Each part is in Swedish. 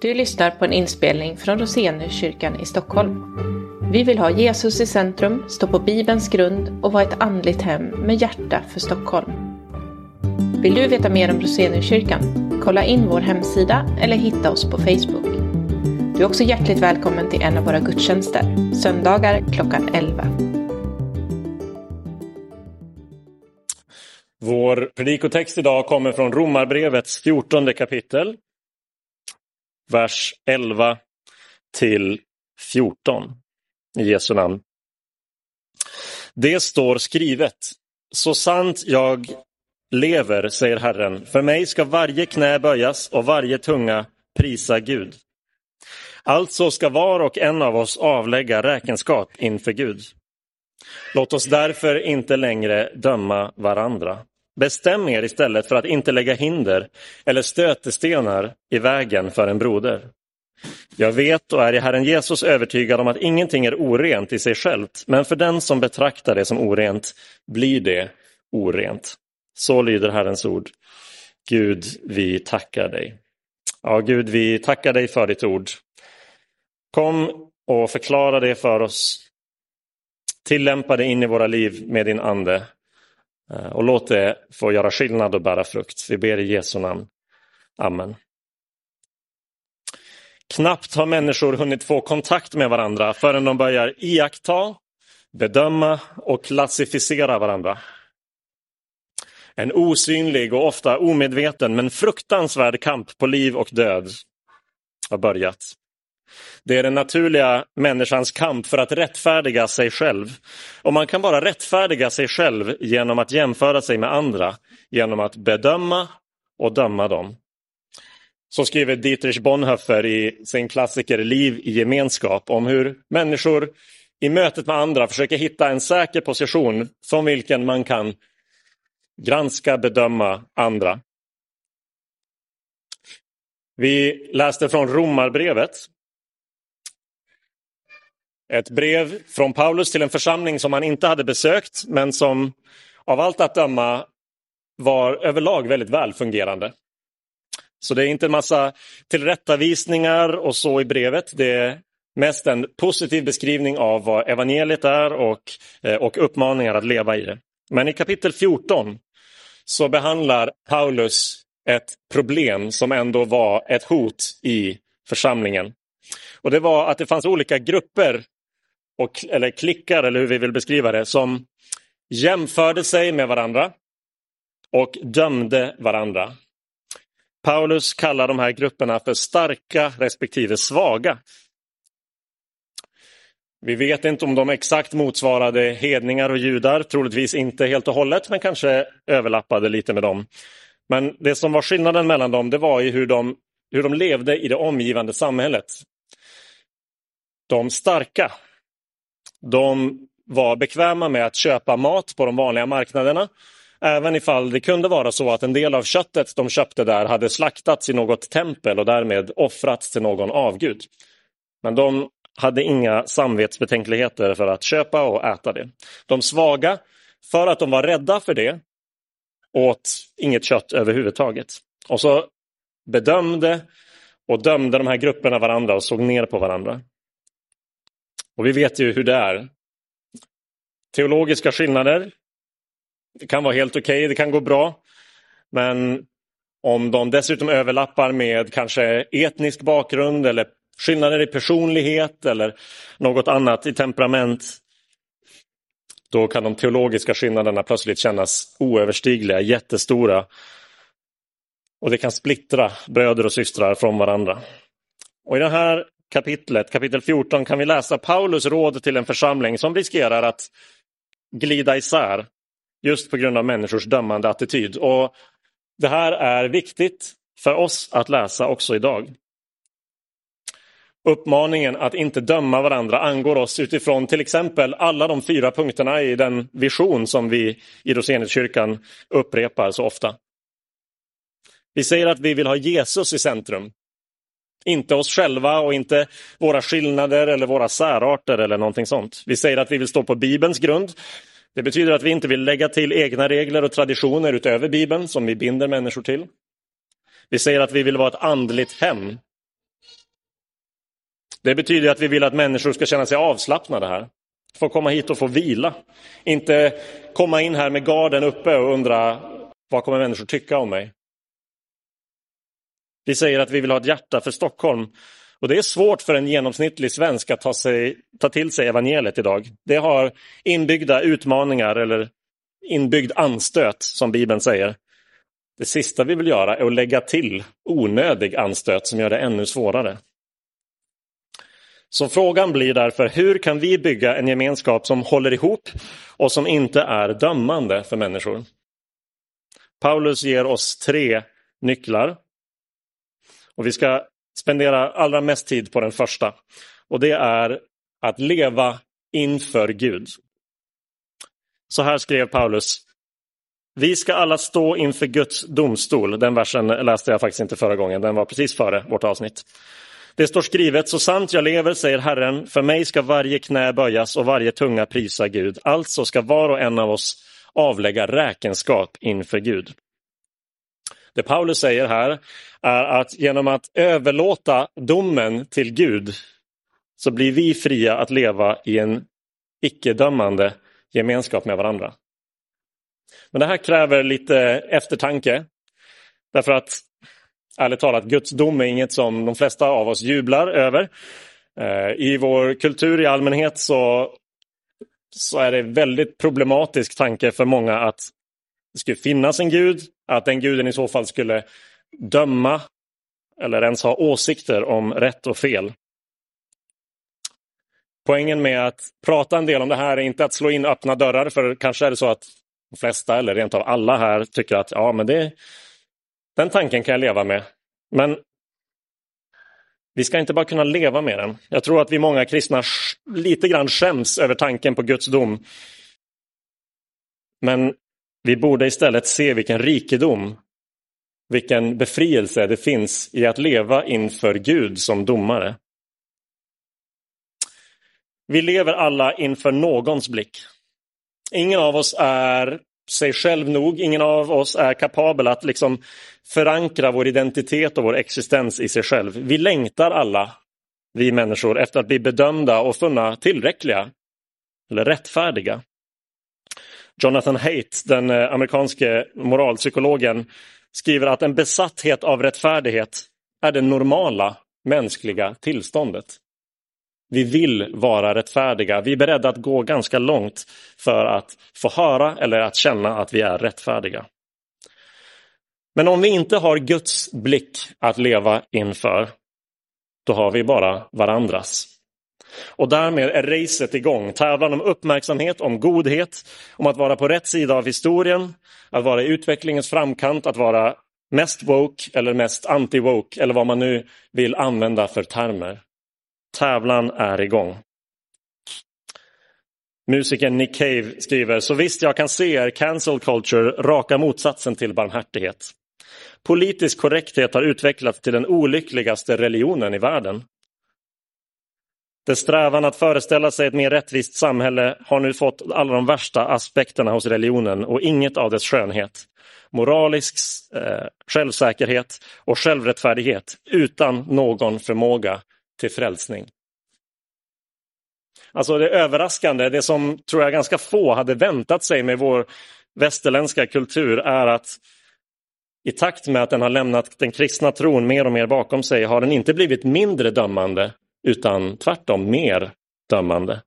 Du lyssnar på en inspelning från Roseniuskyrkan i Stockholm. Vi vill ha Jesus i centrum, stå på Bibelns grund och vara ett andligt hem med hjärta för Stockholm. Vill du veta mer om Roseniuskyrkan? Kolla in vår hemsida eller hitta oss på Facebook. Du är också hjärtligt välkommen till en av våra gudstjänster, söndagar klockan 11. Vår predikotext idag kommer från Romarbrevets 14 kapitel, vers 11 till 14 i Jesu namn. Det står skrivet, så sant jag lever, säger Herren, för mig ska varje knä böjas och varje tunga prisa Gud. Alltså ska var och en av oss avlägga räkenskap inför Gud. Låt oss därför inte längre döma varandra. Bestäm er istället för att inte lägga hinder eller stötestenar i vägen för en broder. Jag vet och är i Herren Jesus övertygad om att ingenting är orent i sig självt, men för den som betraktar det som orent blir det orent. Så lyder Herrens ord. Gud, vi tackar dig. Ja, Gud, vi tackar dig för ditt ord. Kom och förklara det för oss. Tillämpa det in i våra liv med din ande. Eh, och låt det få göra skillnad och bära frukt. Vi ber i Jesu namn. Amen. Knappt har människor hunnit få kontakt med varandra förrän de börjar iaktta, bedöma och klassificera varandra. En osynlig och ofta omedveten men fruktansvärd kamp på liv och död har börjat. Det är den naturliga människans kamp för att rättfärdiga sig själv. Och man kan bara rättfärdiga sig själv genom att jämföra sig med andra, genom att bedöma och döma dem. Så skriver Dietrich Bonhoeffer i sin klassiker Liv i gemenskap om hur människor i mötet med andra försöker hitta en säker position från vilken man kan granska, bedöma andra. Vi läste från Romarbrevet. Ett brev från Paulus till en församling som han inte hade besökt men som av allt att döma var överlag väldigt välfungerande. Så det är inte en massa tillrättavisningar och så i brevet. Det är mest en positiv beskrivning av vad evangeliet är och, eh, och uppmaningar att leva i det. Men i kapitel 14 så behandlar Paulus ett problem som ändå var ett hot i församlingen. Och det var att det fanns olika grupper, och, eller klickar eller hur vi vill beskriva det, som jämförde sig med varandra och dömde varandra. Paulus kallar de här grupperna för starka respektive svaga. Vi vet inte om de exakt motsvarade hedningar och judar, troligtvis inte helt och hållet, men kanske överlappade lite med dem. Men det som var skillnaden mellan dem, det var ju hur de, hur de levde i det omgivande samhället. De starka, de var bekväma med att köpa mat på de vanliga marknaderna Även ifall det kunde vara så att en del av köttet de köpte där hade slaktats i något tempel och därmed offrats till någon avgud. Men de hade inga samvetsbetänkligheter för att köpa och äta det. De svaga, för att de var rädda för det, åt inget kött överhuvudtaget. Och så bedömde och dömde de här grupperna varandra och såg ner på varandra. Och vi vet ju hur det är. Teologiska skillnader, det kan vara helt okej, okay, det kan gå bra. Men om de dessutom överlappar med kanske etnisk bakgrund eller skillnader i personlighet eller något annat i temperament då kan de teologiska skillnaderna plötsligt kännas oöverstigliga, jättestora. Och det kan splittra bröder och systrar från varandra. Och i den här kapitlet, kapitel 14, kan vi läsa Paulus råd till en församling som riskerar att glida isär just på grund av människors dömande attityd. Och Det här är viktigt för oss att läsa också idag. Uppmaningen att inte döma varandra angår oss utifrån till exempel alla de fyra punkterna i den vision som vi i Roseniuskyrkan upprepar så ofta. Vi säger att vi vill ha Jesus i centrum. Inte oss själva och inte våra skillnader eller våra särarter eller någonting sånt. Vi säger att vi vill stå på Bibelns grund. Det betyder att vi inte vill lägga till egna regler och traditioner utöver Bibeln som vi binder människor till. Vi säger att vi vill vara ett andligt hem. Det betyder att vi vill att människor ska känna sig avslappnade här. Få komma hit och få vila. Inte komma in här med garden uppe och undra vad kommer människor tycka om mig? Vi säger att vi vill ha ett hjärta för Stockholm. Och det är svårt för en genomsnittlig svensk att ta, sig, ta till sig evangeliet idag. Det har inbyggda utmaningar eller inbyggd anstöt som Bibeln säger. Det sista vi vill göra är att lägga till onödig anstöt som gör det ännu svårare. Så frågan blir därför, hur kan vi bygga en gemenskap som håller ihop och som inte är dömande för människor? Paulus ger oss tre nycklar. Och vi ska spendera allra mest tid på den första. Och det är att leva inför Gud. Så här skrev Paulus. Vi ska alla stå inför Guds domstol. Den versen läste jag faktiskt inte förra gången, den var precis före vårt avsnitt. Det står skrivet, så sant jag lever, säger Herren, för mig ska varje knä böjas och varje tunga prisa Gud. Alltså ska var och en av oss avlägga räkenskap inför Gud. Det Paulus säger här är att genom att överlåta domen till Gud så blir vi fria att leva i en icke-dömande gemenskap med varandra. Men det här kräver lite eftertanke. Därför att ärligt talat, Guds dom är inget som de flesta av oss jublar över. Eh, I vår kultur i allmänhet så, så är det väldigt problematisk tanke för många att det skulle finnas en gud, att den guden i så fall skulle döma eller ens ha åsikter om rätt och fel. Poängen med att prata en del om det här är inte att slå in öppna dörrar, för kanske är det så att de flesta eller rent av alla här tycker att ja, men det, den tanken kan jag leva med. Men vi ska inte bara kunna leva med den. Jag tror att vi många kristna lite grann skäms över tanken på Guds dom. Men vi borde istället se vilken rikedom, vilken befrielse det finns i att leva inför Gud som domare. Vi lever alla inför någons blick. Ingen av oss är sig själv nog. Ingen av oss är kapabel att liksom förankra vår identitet och vår existens i sig själv. Vi längtar alla, vi människor, efter att bli bedömda och funna tillräckliga eller rättfärdiga. Jonathan Haidt, den eh, amerikanske moralpsykologen, skriver att en besatthet av rättfärdighet är det normala mänskliga tillståndet. Vi vill vara rättfärdiga. Vi är beredda att gå ganska långt för att få höra eller att känna att vi är rättfärdiga. Men om vi inte har Guds blick att leva inför, då har vi bara varandras. Och därmed är racet igång. Tävlan om uppmärksamhet, om godhet, om att vara på rätt sida av historien, att vara i utvecklingens framkant, att vara mest woke eller mest anti-woke eller vad man nu vill använda för termer. Tävlan är igång. Musikern Nick Cave skriver, så visst jag kan se er cancel culture raka motsatsen till barmhärtighet. Politisk korrekthet har utvecklats till den olyckligaste religionen i världen. Dess strävan att föreställa sig ett mer rättvist samhälle har nu fått alla de värsta aspekterna hos religionen och inget av dess skönhet. Moralisk eh, självsäkerhet och självrättfärdighet utan någon förmåga till frälsning. Alltså det överraskande, det som tror jag ganska få hade väntat sig med vår västerländska kultur är att i takt med att den har lämnat den kristna tron mer och mer bakom sig har den inte blivit mindre dömande utan tvärtom mer dömande.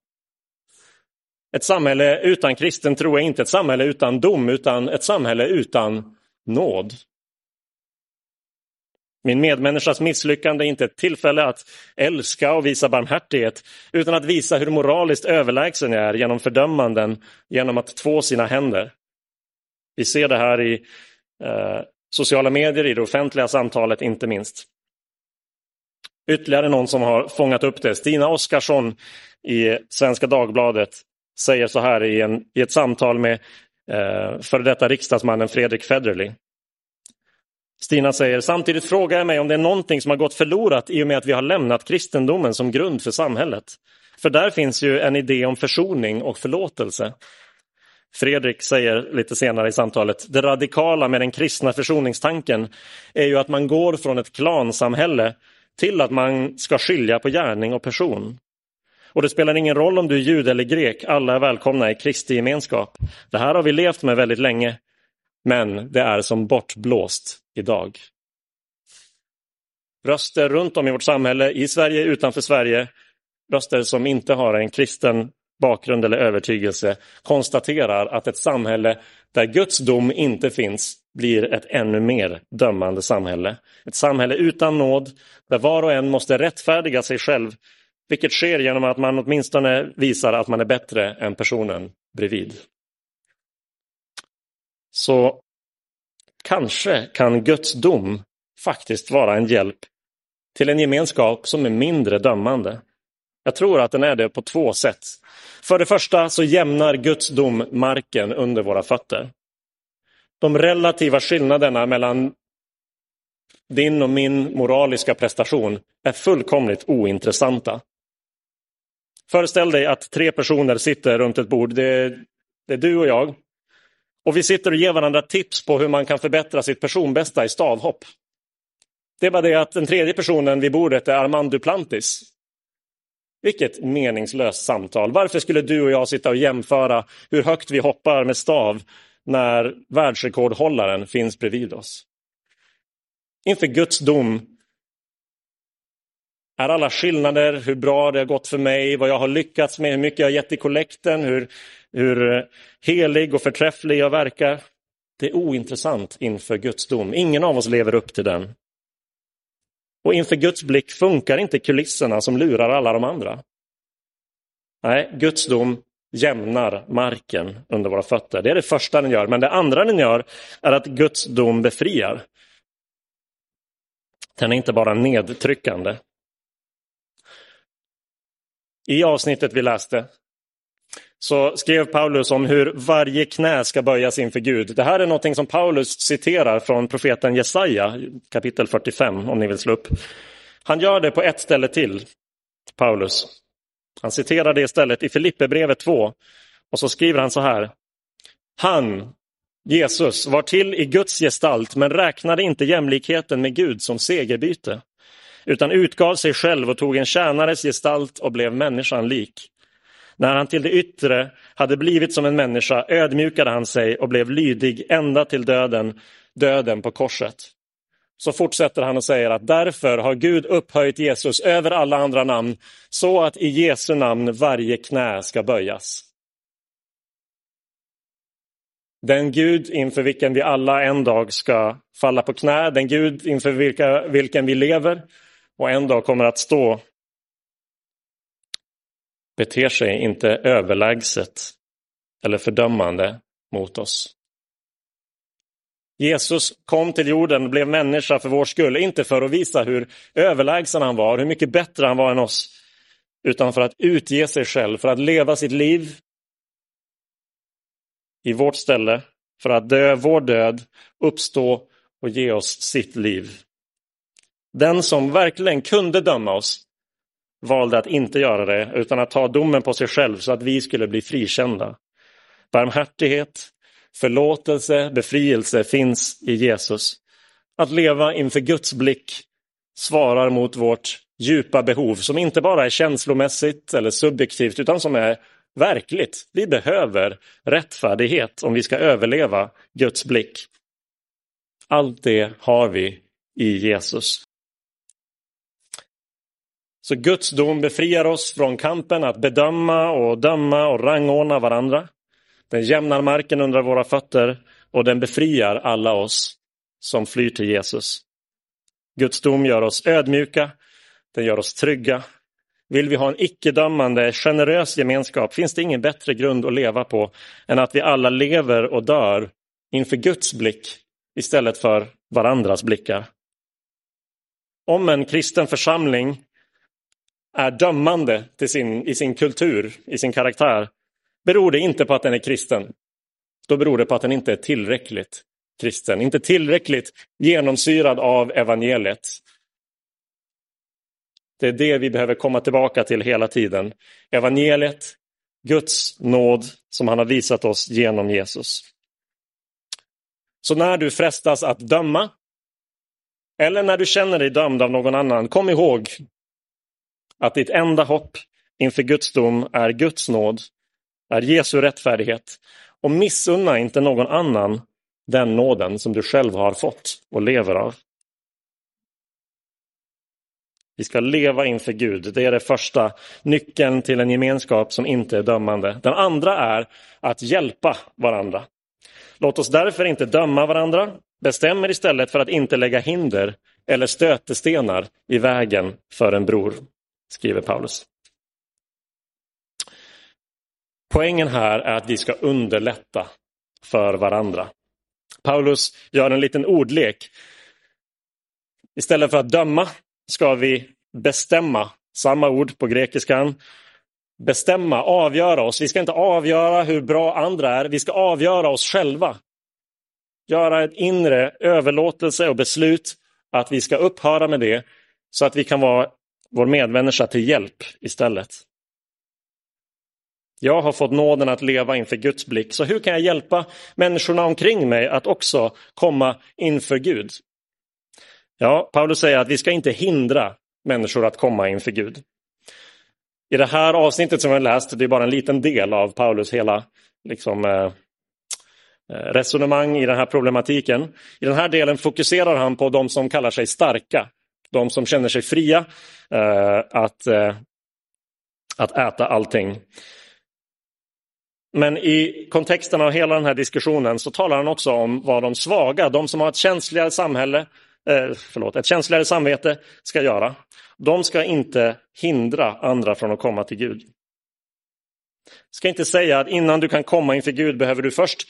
Ett samhälle utan kristen tro är inte ett samhälle utan dom utan ett samhälle utan nåd. Min medmänniskas misslyckande är inte ett tillfälle att älska och visa barmhärtighet utan att visa hur moraliskt överlägsen jag är genom fördömanden, genom att två sina händer. Vi ser det här i eh, sociala medier, i det offentliga samtalet inte minst. Ytterligare någon som har fångat upp det, Stina Oskarsson i Svenska Dagbladet säger så här i, en, i ett samtal med eh, före detta riksdagsmannen Fredrik Federley. Stina säger, samtidigt frågar jag mig om det är någonting som har gått förlorat i och med att vi har lämnat kristendomen som grund för samhället. För där finns ju en idé om försoning och förlåtelse. Fredrik säger lite senare i samtalet, det radikala med den kristna försoningstanken är ju att man går från ett klansamhälle till att man ska skilja på gärning och person. Och det spelar ingen roll om du är jude eller grek, alla är välkomna i Kristi gemenskap. Det här har vi levt med väldigt länge, men det är som bortblåst idag. Röster runt om i vårt samhälle, i Sverige, utanför Sverige, röster som inte har en kristen bakgrund eller övertygelse, konstaterar att ett samhälle där Guds dom inte finns blir ett ännu mer dömande samhälle. Ett samhälle utan nåd, där var och en måste rättfärdiga sig själv, vilket sker genom att man åtminstone visar att man är bättre än personen bredvid. Så kanske kan Guds dom faktiskt vara en hjälp till en gemenskap som är mindre dömande. Jag tror att den är det på två sätt. För det första så jämnar Guds dom marken under våra fötter. De relativa skillnaderna mellan din och min moraliska prestation är fullkomligt ointressanta. Föreställ dig att tre personer sitter runt ett bord. Det är, det är du och jag. Och vi sitter och ger varandra tips på hur man kan förbättra sitt personbästa i stavhopp. Det är bara det att den tredje personen vid bordet är Armand Duplantis. Vilket meningslöst samtal. Varför skulle du och jag sitta och jämföra hur högt vi hoppar med stav när världsrekordhållaren finns bredvid oss? Inför Guds dom är alla skillnader, hur bra det har gått för mig, vad jag har lyckats med, hur mycket jag har gett i kollekten, hur, hur helig och förträfflig jag verkar. Det är ointressant inför Guds dom. Ingen av oss lever upp till den. Och inför Guds blick funkar inte kulisserna som lurar alla de andra. Nej, Guds dom jämnar marken under våra fötter. Det är det första den gör. Men det andra den gör är att Guds dom befriar. Den är inte bara nedtryckande. I avsnittet vi läste så skrev Paulus om hur varje knä ska böjas inför Gud. Det här är något som Paulus citerar från profeten Jesaja, kapitel 45, om ni vill slå upp. Han gör det på ett ställe till, Paulus. Han citerar det istället i Filipperbrevet 2. Och så skriver han så här. Han, Jesus, var till i Guds gestalt men räknade inte jämlikheten med Gud som segerbyte utan utgav sig själv och tog en tjänares gestalt och blev människan lik. När han till det yttre hade blivit som en människa ödmjukade han sig och blev lydig ända till döden, döden på korset. Så fortsätter han och säger att därför har Gud upphöjt Jesus över alla andra namn så att i Jesu namn varje knä ska böjas. Den Gud inför vilken vi alla en dag ska falla på knä, den Gud inför vilka, vilken vi lever och en dag kommer att stå beter sig inte överlägset eller fördömande mot oss. Jesus kom till jorden och blev människa för vår skull, inte för att visa hur överlägsen han var, hur mycket bättre han var än oss, utan för att utge sig själv, för att leva sitt liv i vårt ställe, för att dö vår död, uppstå och ge oss sitt liv. Den som verkligen kunde döma oss valde att inte göra det utan att ta domen på sig själv så att vi skulle bli frikända. Barmhärtighet, förlåtelse, befrielse finns i Jesus. Att leva inför Guds blick svarar mot vårt djupa behov som inte bara är känslomässigt eller subjektivt utan som är verkligt. Vi behöver rättfärdighet om vi ska överleva Guds blick. Allt det har vi i Jesus. Så Guds dom befriar oss från kampen att bedöma och döma och rangordna varandra. Den jämnar marken under våra fötter och den befriar alla oss som flyr till Jesus. Guds dom gör oss ödmjuka, den gör oss trygga. Vill vi ha en icke-dömande, generös gemenskap finns det ingen bättre grund att leva på än att vi alla lever och dör inför Guds blick istället för varandras blickar. Om en kristen församling är dömande till sin, i sin kultur, i sin karaktär, beror det inte på att den är kristen. Då beror det på att den inte är tillräckligt kristen, inte tillräckligt genomsyrad av evangeliet. Det är det vi behöver komma tillbaka till hela tiden. Evangeliet, Guds nåd som han har visat oss genom Jesus. Så när du frestas att döma, eller när du känner dig dömd av någon annan, kom ihåg att ditt enda hopp inför Guds dom är Guds nåd, är Jesu rättfärdighet. Och missunna inte någon annan den nåden som du själv har fått och lever av. Vi ska leva inför Gud. Det är det första nyckeln till en gemenskap som inte är dömande. Den andra är att hjälpa varandra. Låt oss därför inte döma varandra. Bestäm er istället för att inte lägga hinder eller stötestenar i vägen för en bror, skriver Paulus. Poängen här är att vi ska underlätta för varandra. Paulus gör en liten ordlek. Istället för att döma ska vi bestämma, samma ord på grekiskan. Bestämma, avgöra oss. Vi ska inte avgöra hur bra andra är, vi ska avgöra oss själva. Göra ett inre överlåtelse och beslut att vi ska upphöra med det så att vi kan vara vår medmänniska till hjälp istället. Jag har fått nåden att leva inför Guds blick, så hur kan jag hjälpa människorna omkring mig att också komma inför Gud? Ja, Paulus säger att vi ska inte hindra människor att komma inför Gud. I det här avsnittet som vi har läst, det är bara en liten del av Paulus hela liksom, eh, eh resonemang i den här problematiken. I den här delen fokuserar han på de som kallar sig starka, de som känner sig fria eh, att, eh, att äta allting. Men i kontexten av hela den här diskussionen så talar han också om vad de svaga, de som har ett känsligare samhälle, eh, förlåt, ett känsligare samvete ska göra. De ska inte hindra andra från att komma till Gud. Ska inte säga att innan du kan komma inför Gud behöver du först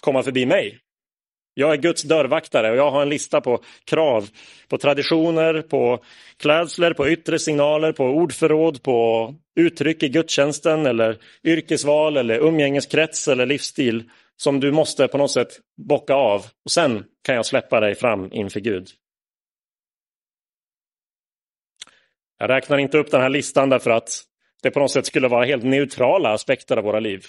komma förbi mig. Jag är Guds dörrvaktare och jag har en lista på krav, på traditioner, på klädsler, på yttre signaler, på ordförråd, på uttryck i gudstjänsten eller yrkesval eller umgängeskrets eller livsstil som du måste på något sätt bocka av och sen kan jag släppa dig fram inför Gud. Jag räknar inte upp den här listan därför att det på något sätt skulle vara helt neutrala aspekter av våra liv.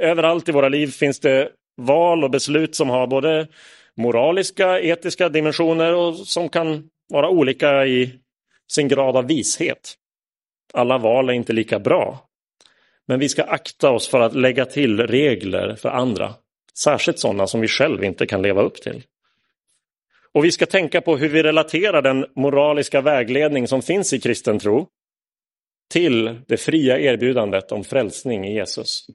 Överallt i våra liv finns det val och beslut som har både moraliska, etiska dimensioner och som kan vara olika i sin grad av vishet. Alla val är inte lika bra. Men vi ska akta oss för att lägga till regler för andra. Särskilt sådana som vi själv inte kan leva upp till. Och vi ska tänka på hur vi relaterar den moraliska vägledning som finns i kristen tro till det fria erbjudandet om frälsning i Jesus.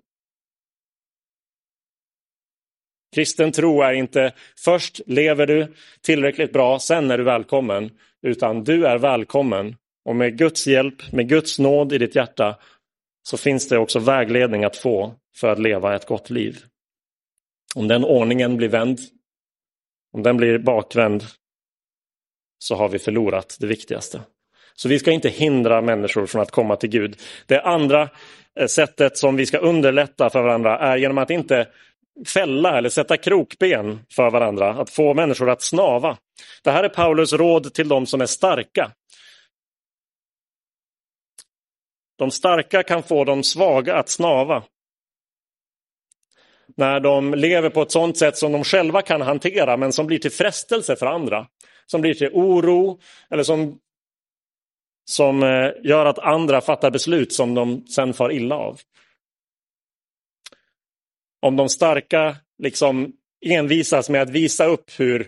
Kristen tro är inte först lever du tillräckligt bra, sen är du välkommen, utan du är välkommen och med Guds hjälp, med Guds nåd i ditt hjärta så finns det också vägledning att få för att leva ett gott liv. Om den ordningen blir vänd, om den blir bakvänd, så har vi förlorat det viktigaste. Så vi ska inte hindra människor från att komma till Gud. Det andra eh, sättet som vi ska underlätta för varandra är genom att inte fälla eller sätta krokben för varandra, att få människor att snava. Det här är Paulus råd till de som är starka. De starka kan få de svaga att snava. När de lever på ett sådant sätt som de själva kan hantera men som blir till frestelse för andra. Som blir till oro eller som, som eh, gör att andra fattar beslut som de sen far illa av. Om de starka liksom envisas med att visa upp hur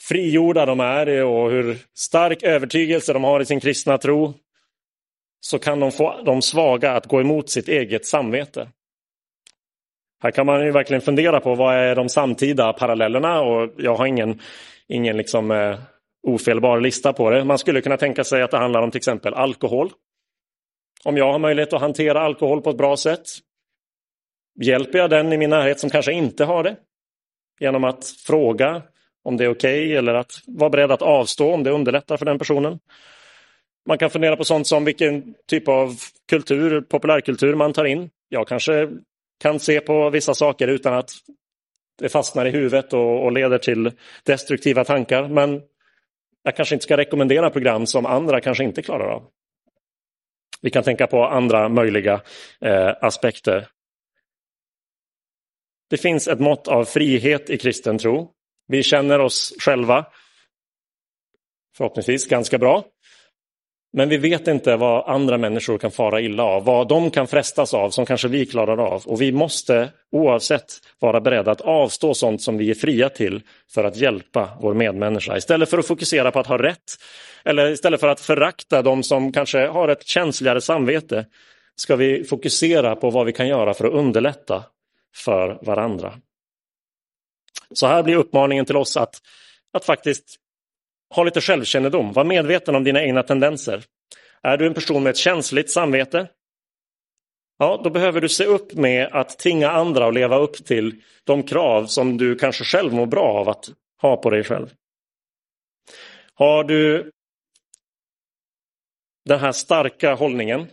frigjorda de är och hur stark övertygelse de har i sin kristna tro så kan de få de svaga att gå emot sitt eget samvete. Här kan man ju verkligen fundera på vad är de samtida parallellerna och jag har ingen, ingen liksom, eh, ofelbar lista på det. Man skulle kunna tänka sig att det handlar om till exempel alkohol. Om jag har möjlighet att hantera alkohol på ett bra sätt, hjälper jag den i min närhet som kanske inte har det? Genom att fråga om det är okej okay, eller att vara beredd att avstå om det underlättar för den personen. Man kan fundera på sånt som vilken typ av kultur, populärkultur man tar in. Jag kanske kan se på vissa saker utan att det fastnar i huvudet och, och leder till destruktiva tankar. Men jag kanske inte ska rekommendera program som andra kanske inte klarar av. Vi kan tänka på andra möjliga eh, aspekter. Det finns ett mått av frihet i kristen tro. Vi känner oss själva förhoppningsvis ganska bra. Men vi vet inte vad andra människor kan fara illa av, vad de kan frestas av som kanske vi klarar av. Och vi måste oavsett vara beredda att avstå sånt som vi är fria till för att hjälpa vår medmänniska. Istället för att fokusera på att ha rätt eller istället för att förakta de som kanske har ett känsligare samvete ska vi fokusera på vad vi kan göra för att underlätta för varandra. Så här blir uppmaningen till oss att, att faktiskt ha lite självkännedom, var medveten om dina egna tendenser. Är du en person med ett känsligt samvete? Ja, då behöver du se upp med att tvinga andra att leva upp till de krav som du kanske själv mår bra av att ha på dig själv. Har du den här starka hållningen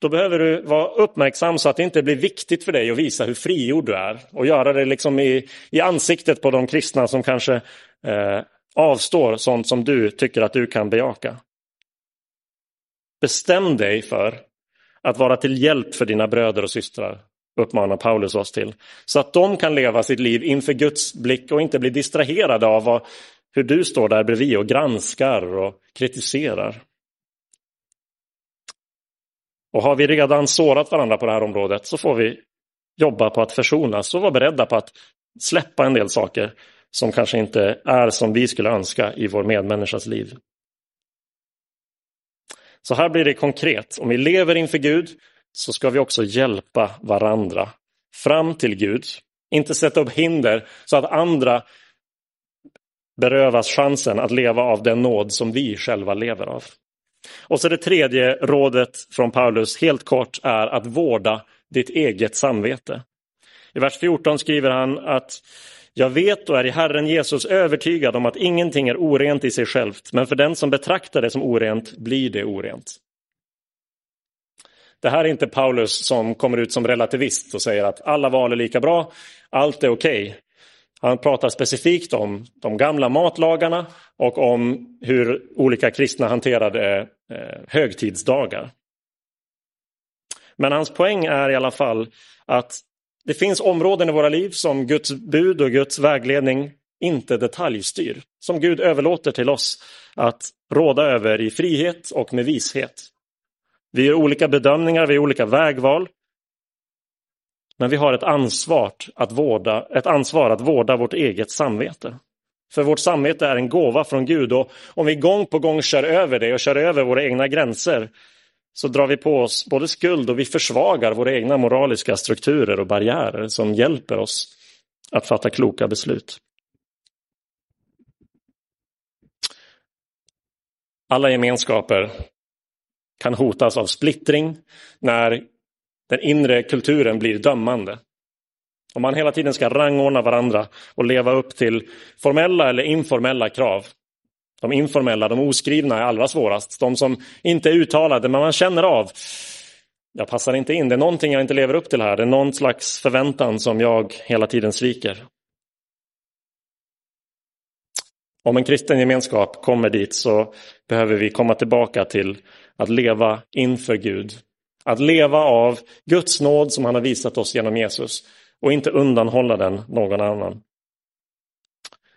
då behöver du vara uppmärksam så att det inte blir viktigt för dig att visa hur frigjord du är och göra det liksom i, i ansiktet på de kristna som kanske eh, avstår sånt som du tycker att du kan bejaka. Bestäm dig för att vara till hjälp för dina bröder och systrar, uppmanar Paulus oss till. Så att de kan leva sitt liv inför Guds blick och inte bli distraherade av vad, hur du står där bredvid och granskar och kritiserar. Och har vi redan sårat varandra på det här området så får vi jobba på att försonas och vara beredda på att släppa en del saker som kanske inte är som vi skulle önska i vår medmänniskas liv. Så här blir det konkret. Om vi lever inför Gud så ska vi också hjälpa varandra fram till Gud. Inte sätta upp hinder så att andra berövas chansen att leva av den nåd som vi själva lever av. Och så det tredje rådet från Paulus, helt kort, är att vårda ditt eget samvete. I vers 14 skriver han att jag vet och är i Herren Jesus övertygad om att ingenting är orent i sig självt, men för den som betraktar det som orent blir det orent. Det här är inte Paulus som kommer ut som relativist och säger att alla val är lika bra, allt är okej. Okay. Han pratar specifikt om de gamla matlagarna och om hur olika kristna hanterade eh, högtidsdagar. Men hans poäng är i alla fall att det finns områden i våra liv som Guds bud och Guds vägledning inte detaljstyr. Som Gud överlåter till oss att råda över i frihet och med vishet. Vi gör olika bedömningar, vi gör olika vägval. Men vi har ett ansvar att vårda, ett ansvar att vårda vårt eget samvete. För vårt samvete är en gåva från Gud och om vi gång på gång kör över det och kör över våra egna gränser så drar vi på oss både skuld och vi försvagar våra egna moraliska strukturer och barriärer som hjälper oss att fatta kloka beslut. Alla gemenskaper kan hotas av splittring när den inre kulturen blir dömande. Om man hela tiden ska rangordna varandra och leva upp till formella eller informella krav. De informella, de oskrivna är allra svårast. De som inte är uttalade men man känner av. Jag passar inte in, det är någonting jag inte lever upp till här. Det är någon slags förväntan som jag hela tiden sviker. Om en kristen gemenskap kommer dit så behöver vi komma tillbaka till att leva inför Gud. Att leva av Guds nåd som han har visat oss genom Jesus och inte undanhålla den någon annan.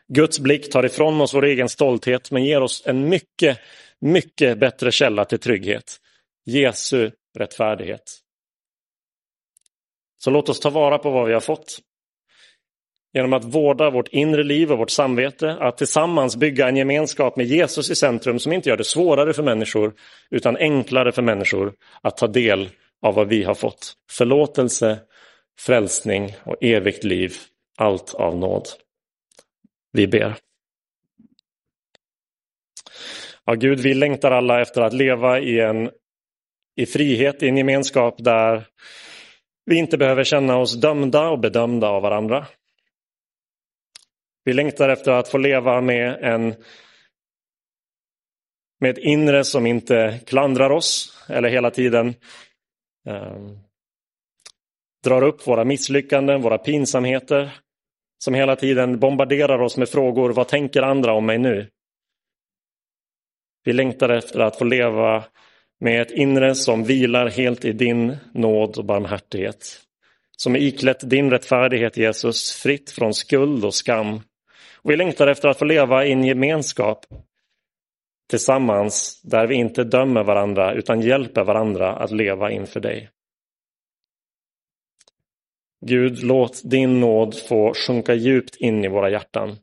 Guds blick tar ifrån oss vår egen stolthet men ger oss en mycket, mycket bättre källa till trygghet. Jesu rättfärdighet. Så låt oss ta vara på vad vi har fått. Genom att vårda vårt inre liv och vårt samvete, att tillsammans bygga en gemenskap med Jesus i centrum som inte gör det svårare för människor utan enklare för människor att ta del av vad vi har fått. Förlåtelse, frälsning och evigt liv, allt av nåd. Vi ber. Ja, Gud, vi längtar alla efter att leva i en i frihet, i en gemenskap där vi inte behöver känna oss dömda och bedömda av varandra. Vi längtar efter att få leva med en med ett inre som inte klandrar oss eller hela tiden eh, drar upp våra misslyckanden, våra pinsamheter, som hela tiden bombarderar oss med frågor, vad tänker andra om mig nu? Vi längtar efter att få leva med ett inre som vilar helt i din nåd och barmhärtighet. Som är iklätt din rättfärdighet, Jesus, fritt från skuld och skam vi längtar efter att få leva i en gemenskap tillsammans där vi inte dömer varandra utan hjälper varandra att leva inför dig. Gud, låt din nåd få sjunka djupt in i våra hjärtan.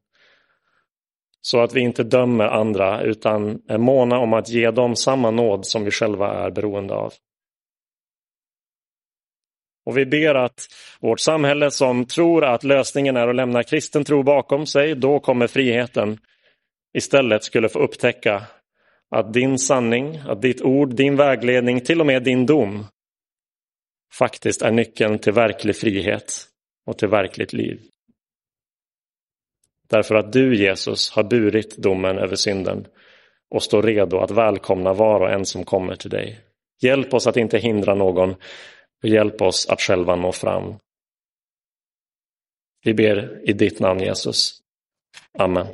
Så att vi inte dömer andra utan är måna om att ge dem samma nåd som vi själva är beroende av. Och vi ber att vårt samhälle som tror att lösningen är att lämna kristen tro bakom sig, då kommer friheten, istället skulle få upptäcka att din sanning, att ditt ord, din vägledning, till och med din dom faktiskt är nyckeln till verklig frihet och till verkligt liv. Därför att du, Jesus, har burit domen över synden och står redo att välkomna var och en som kommer till dig. Hjälp oss att inte hindra någon och hjälp oss att själva nå fram. Vi ber i ditt namn Jesus. Amen.